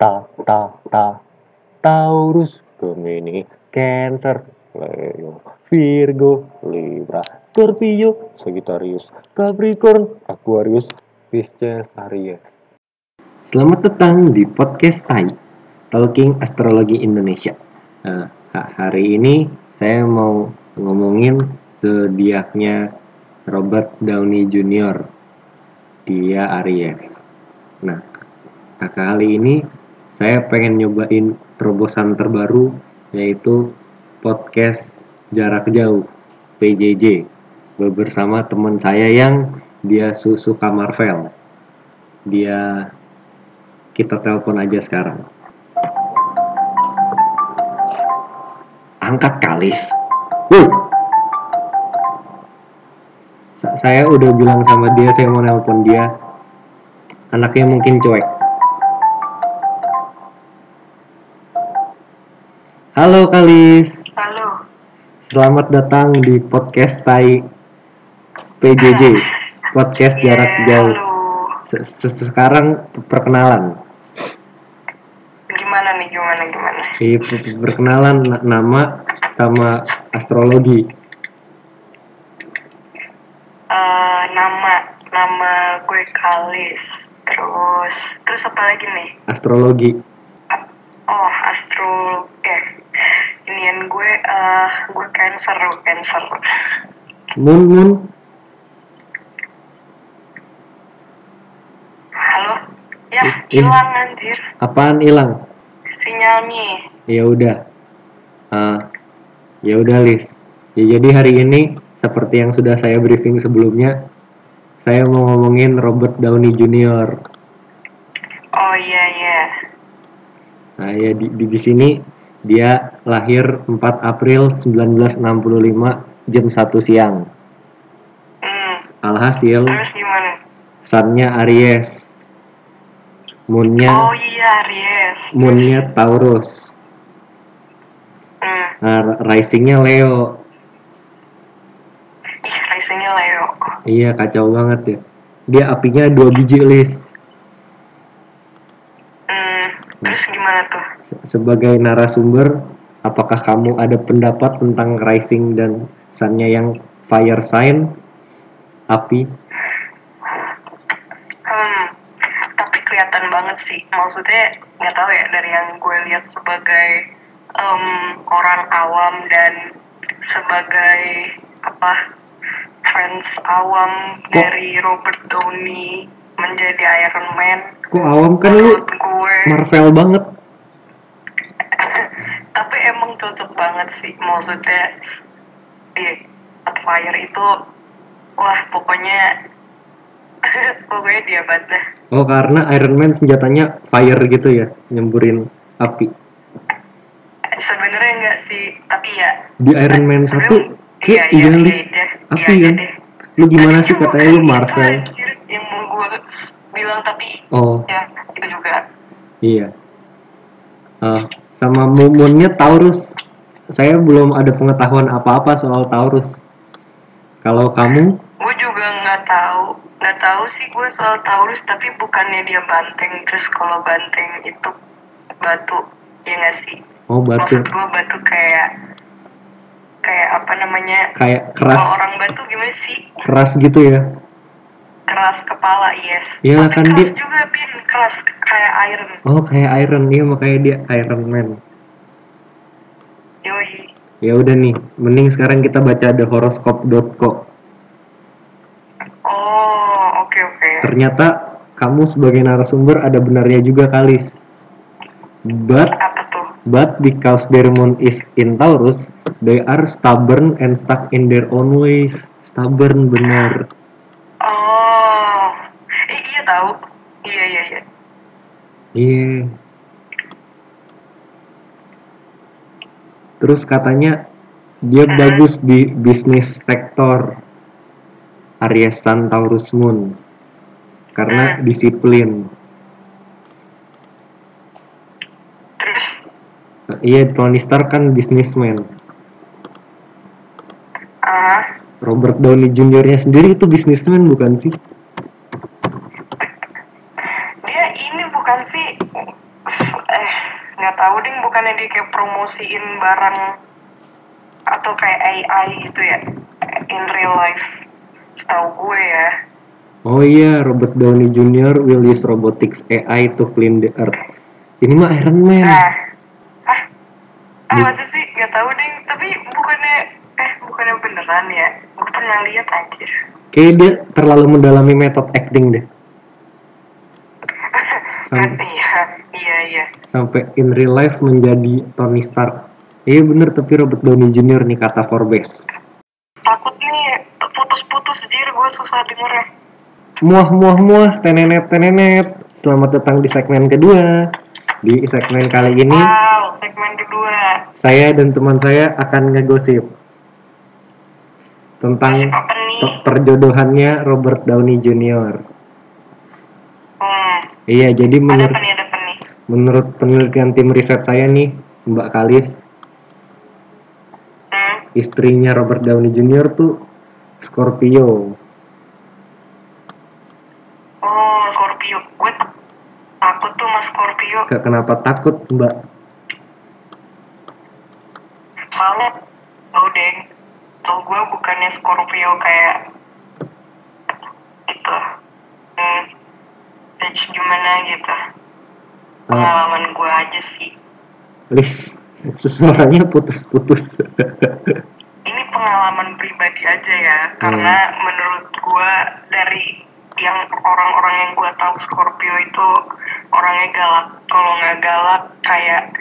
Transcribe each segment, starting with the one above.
ta ta ta. Taurus. Gemini. Cancer. Leo. Virgo. Libra. Scorpio. Sagittarius. Capricorn. Aquarius. Pisces Aries Selamat datang di podcast Tai Talking Astrologi Indonesia. Nah, hari ini saya mau ngomongin zodiaknya Robert Downey Jr. Dia Aries. Nah, kali ini saya pengen nyobain terobosan terbaru yaitu podcast jarak jauh PJJ bersama teman saya yang dia su suka Marvel. Dia kita telepon aja sekarang. Angkat kalis. Uh. Saya udah bilang sama dia saya mau nelpon dia. Anaknya mungkin cuek Halo Kalis. Halo. Selamat datang di podcast Tai PJJ. Podcast yeah, jarak jauh. Sekarang perkenalan. Gimana nih? Gimana gimana? Iya, perkenalan nama sama astrologi. Uh, nama nama gue Kalis. Terus terus apa lagi nih? Astrologi. Oh, astro eh inian gue uh, gue cancer cancer moon moon halo? Ya hilang anjir. Apaan hilang? Sinyalnya ya udah. Uh, ya udah Lis ya jadi hari ini seperti yang sudah saya briefing sebelumnya saya mau ngomongin Robert Downey Jr. Oh iya iya. Nah ya di, di, di sini dia lahir 4 April 1965 jam 1 siang. Hmm. Alhasil, Terus gimana? Sunnya Aries. Moonnya Oh iya Aries. Moonnya Taurus. Hmm. Nah, risingnya Leo. Ih, risingnya Leo. Iya, kacau banget ya. Dia apinya dua biji list. Hmm. Terus gimana tuh? sebagai narasumber, apakah kamu ada pendapat tentang rising dan sunnya yang fire sign, api? Hmm, tapi kelihatan banget sih. Maksudnya nggak tahu ya dari yang gue lihat sebagai um, orang awam dan sebagai apa fans awam Kok? dari Robert Downey menjadi Iron Man. Kok awam kan lu Marvel banget cocok banget sih. Maksudnya di Fire itu wah pokoknya pokoknya dia banget oh karena Iron Man senjatanya fire gitu ya nyemburin api. Sebenarnya enggak sih tapi ya. Di Iron Man satu iya, iya, iya, iya, api iya, kan? iya. lu gimana sih katanya lu Marvel yang mau gue bilang tapi oh. ya itu juga. Iya. Uh, sama mumunnya Taurus. Saya belum ada pengetahuan apa-apa soal Taurus. Kalau kamu? Gue juga nggak tahu. Nggak tahu sih gue soal Taurus, tapi bukannya dia banteng. Terus kalau banteng itu batu, ya nggak sih? Oh batu. Maksud gue batu kayak kayak apa namanya? Kayak keras. Kalau orang batu gimana sih? Keras gitu ya? Keras kepala yes. Iya kan keras dia juga pin keras kayak iron. Oh kayak iron. Iya makanya dia Iron Man. Yoi. Ya udah nih mending sekarang kita baca the horoscope.co oh oke okay, oke. Okay. ternyata kamu sebagai narasumber ada benarnya juga kalis. But apa tuh? but because their moon is in Taurus they are stubborn and stuck in their own ways. Stubborn benar tahu iya iya iya iya terus katanya dia hmm. bagus di bisnis sektor Aries Sun Taurus Moon karena hmm. disiplin terus iya Tony Stark kan bisnismen uh. Robert Downey Jr.-nya sendiri itu bisnismen bukan sih? Eh nggak tahu ding bukannya dia kayak promosiin barang atau kayak AI gitu ya in real life setahu gue ya Oh iya, Robert Downey Jr. will use robotics AI to clean the earth. Ini mah Iron Man. nah ah ah Di- masa sih nggak tahu ding tapi bukannya eh bukannya beneran ya gue pernah lihat anjir Kayaknya dia terlalu mendalami metode acting deh. Kan Sam- iya iya iya sampai in real life menjadi Tony Stark. Iya bener, tapi Robert Downey Jr. nih kata Forbes. takut nih putus-putus jir gue susah denger ya Muah muah muah, tenenet tenenet. Selamat datang di segmen kedua. Di segmen kali ini, wow segmen kedua saya dan teman saya akan ngegosip tentang perjodohannya Robert Downey Jr. Iya, jadi ada menurut ada apa nih menurut penelitian tim riset saya nih, Mbak Kalis, hmm istrinya Robert Downey Jr. tuh Scorpio. oh Scorpio gue takut tuh mas Scorpio Ke- Kenapa takut, Mbak? soalnya tau deng tau gue bukannya Scorpio kayak gitu hmm Bitch, gimana gitu Ah, pengalaman gue aja sih Lis, suaranya putus-putus. ini pengalaman pribadi aja ya karena menurut gue dari yang orang-orang yang gue tahu Scorpio itu orangnya galak kalau nggak galak kayak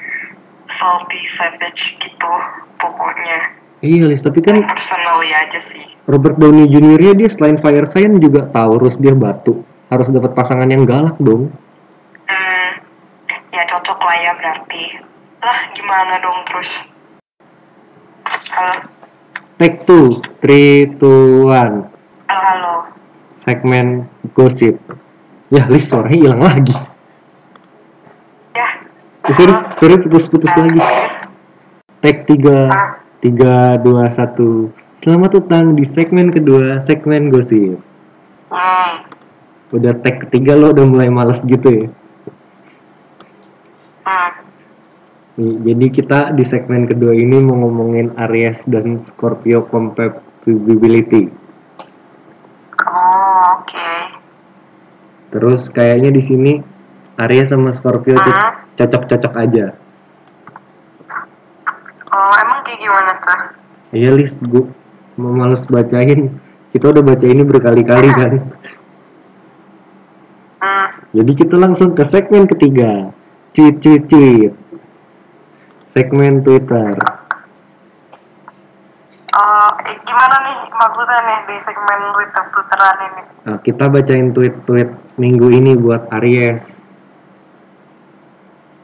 salty savage gitu pokoknya iya, Lis, tapi kan personally aja sih Robert Downey Jr. dia selain fire sign juga Taurus dia batu. Harus dapat pasangan yang galak dong. hmm, ya cocok lah ya berarti lah gimana dong terus halo Take two, three, two, one. halo halo Segmen gosip. Ya, Lis, suaranya hilang lagi. ya Eh, sorry, sorry putus-putus lagi. Take tiga, Ah, tiga, dua, satu. Selamat datang di segmen kedua, segmen gosip. hmm, Udah tag ketiga lo udah mulai males gitu ya. hmm. Nih, jadi kita di segmen kedua ini mau ngomongin Aries dan Scorpio compatibility. oh oke Terus kayaknya di sini Aries sama Scorpio co- Ah. cocok-cocok aja. oh emang kayak gimana tuh Iya Lis, gua mau males bacain. Kita udah baca ini berkali-kali kan. Jadi kita langsung ke segmen ketiga. Tweet tweet tweet. Segmen Twitter. Eh, gimana nih maksudnya nih di segmen Twitter Twitteran ini? Nah, kita bacain tweet-tweet minggu ini buat Aries.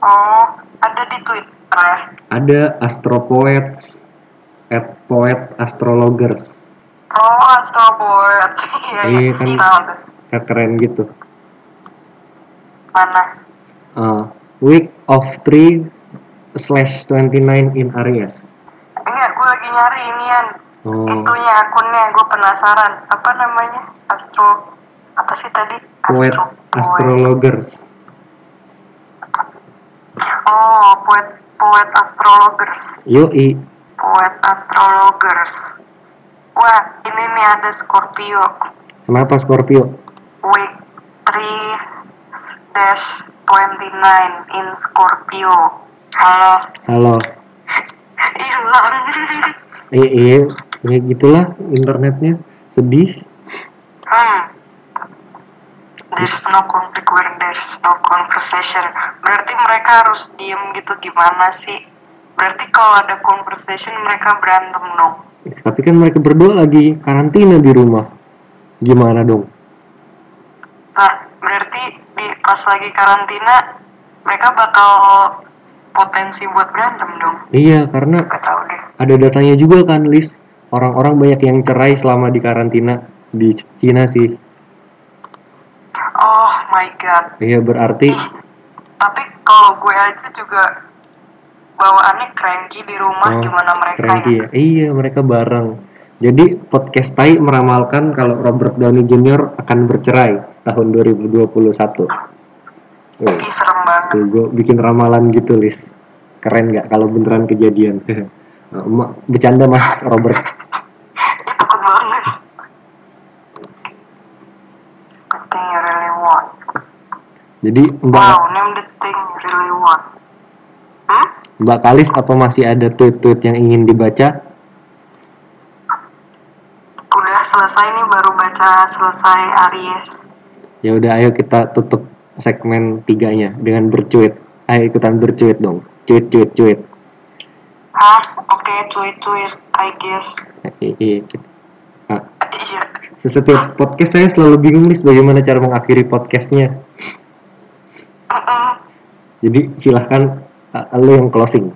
Oh, ada di Twitter ya? Ada Astropoets at Poet Astrologers. Oh, Astro Boy, iya, Iya, kan. tahu tuh. Kayak keren gitu. Mana? Uh, week of 3 slash 29 in Aries. Enggak, gue lagi nyari inian. Oh, Itunya akunnya, gue penasaran. Apa namanya? Astro, apa sih tadi? Poet Astro Boy. Astrologers. Oh, poet poet astrologers. Yoi, Poet astrologers. Wah, ini nih ada Scorpio. kenapa Scorpio? Week 3 dash 29 in Scorpio. Halo. Halo. Hilang. Eh, iya, ya gitulah internetnya. Sedih. hmm. There's no conflict where there's no conversation. Berarti mereka harus diem gitu gimana sih? Berarti kalau ada conversation mereka berantem dong. Tapi kan mereka berdua lagi karantina di rumah. Gimana dong? Nah, berarti pas lagi karantina mereka bakal potensi buat berantem dong. Iya, karena tahu deh. ada datanya juga kan, Lis. Orang-orang banyak yang cerai selama di karantina di Cina sih. Oh my god. Iya, berarti Ih, tapi kalau gue aja juga bawaannya cranky di rumah Oh, gimana mereka cranky ya? ya. Iya, mereka bareng. Jadi podcast Tai meramalkan kalau Robert Downey Jr. akan bercerai tahun 2021. Oh, Ih, serem banget. tuh gue bikin ramalan gitu, Lis. Keren nggak kalau beneran kejadian? Ma- Bercanda Mas Robert. Ih, takut banget. Good thing you really want. Jadi Mbak Wow, name the thing you really want. Hmm? Mbak Kalis apa masih ada tweet-tweet yang ingin dibaca? Udah selesai nih, baru baca selesai Aries. Ya udah ayo kita tutup segmen tiganya dengan bercuit. Ayo ikutan bercuit dong. Cuit cuit cuit. Hah? Oke, tweet-tweet, I guess. I- i- kita- ah, Iya. Setiap podcast saya selalu bingung nih bagaimana cara mengakhiri podcastnya. Jadi silahkan uh, lo yang closing.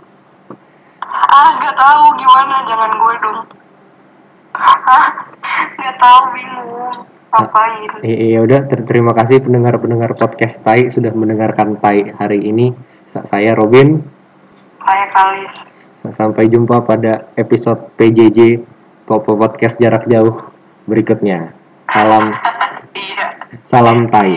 Ah, gak tahu gimana, jangan gue dong. Ah, gak tahu, bingung. Ngapain? Eh, ya udah ter- terima kasih pendengar-pendengar podcast Tai sudah mendengarkan Tai hari ini. Sa- Saya Robin. Kayak kalis. Sa- Sampai jumpa pada episode PJJ Popo Podcast Jarak Jauh berikutnya. Salam Iya. salam Tai.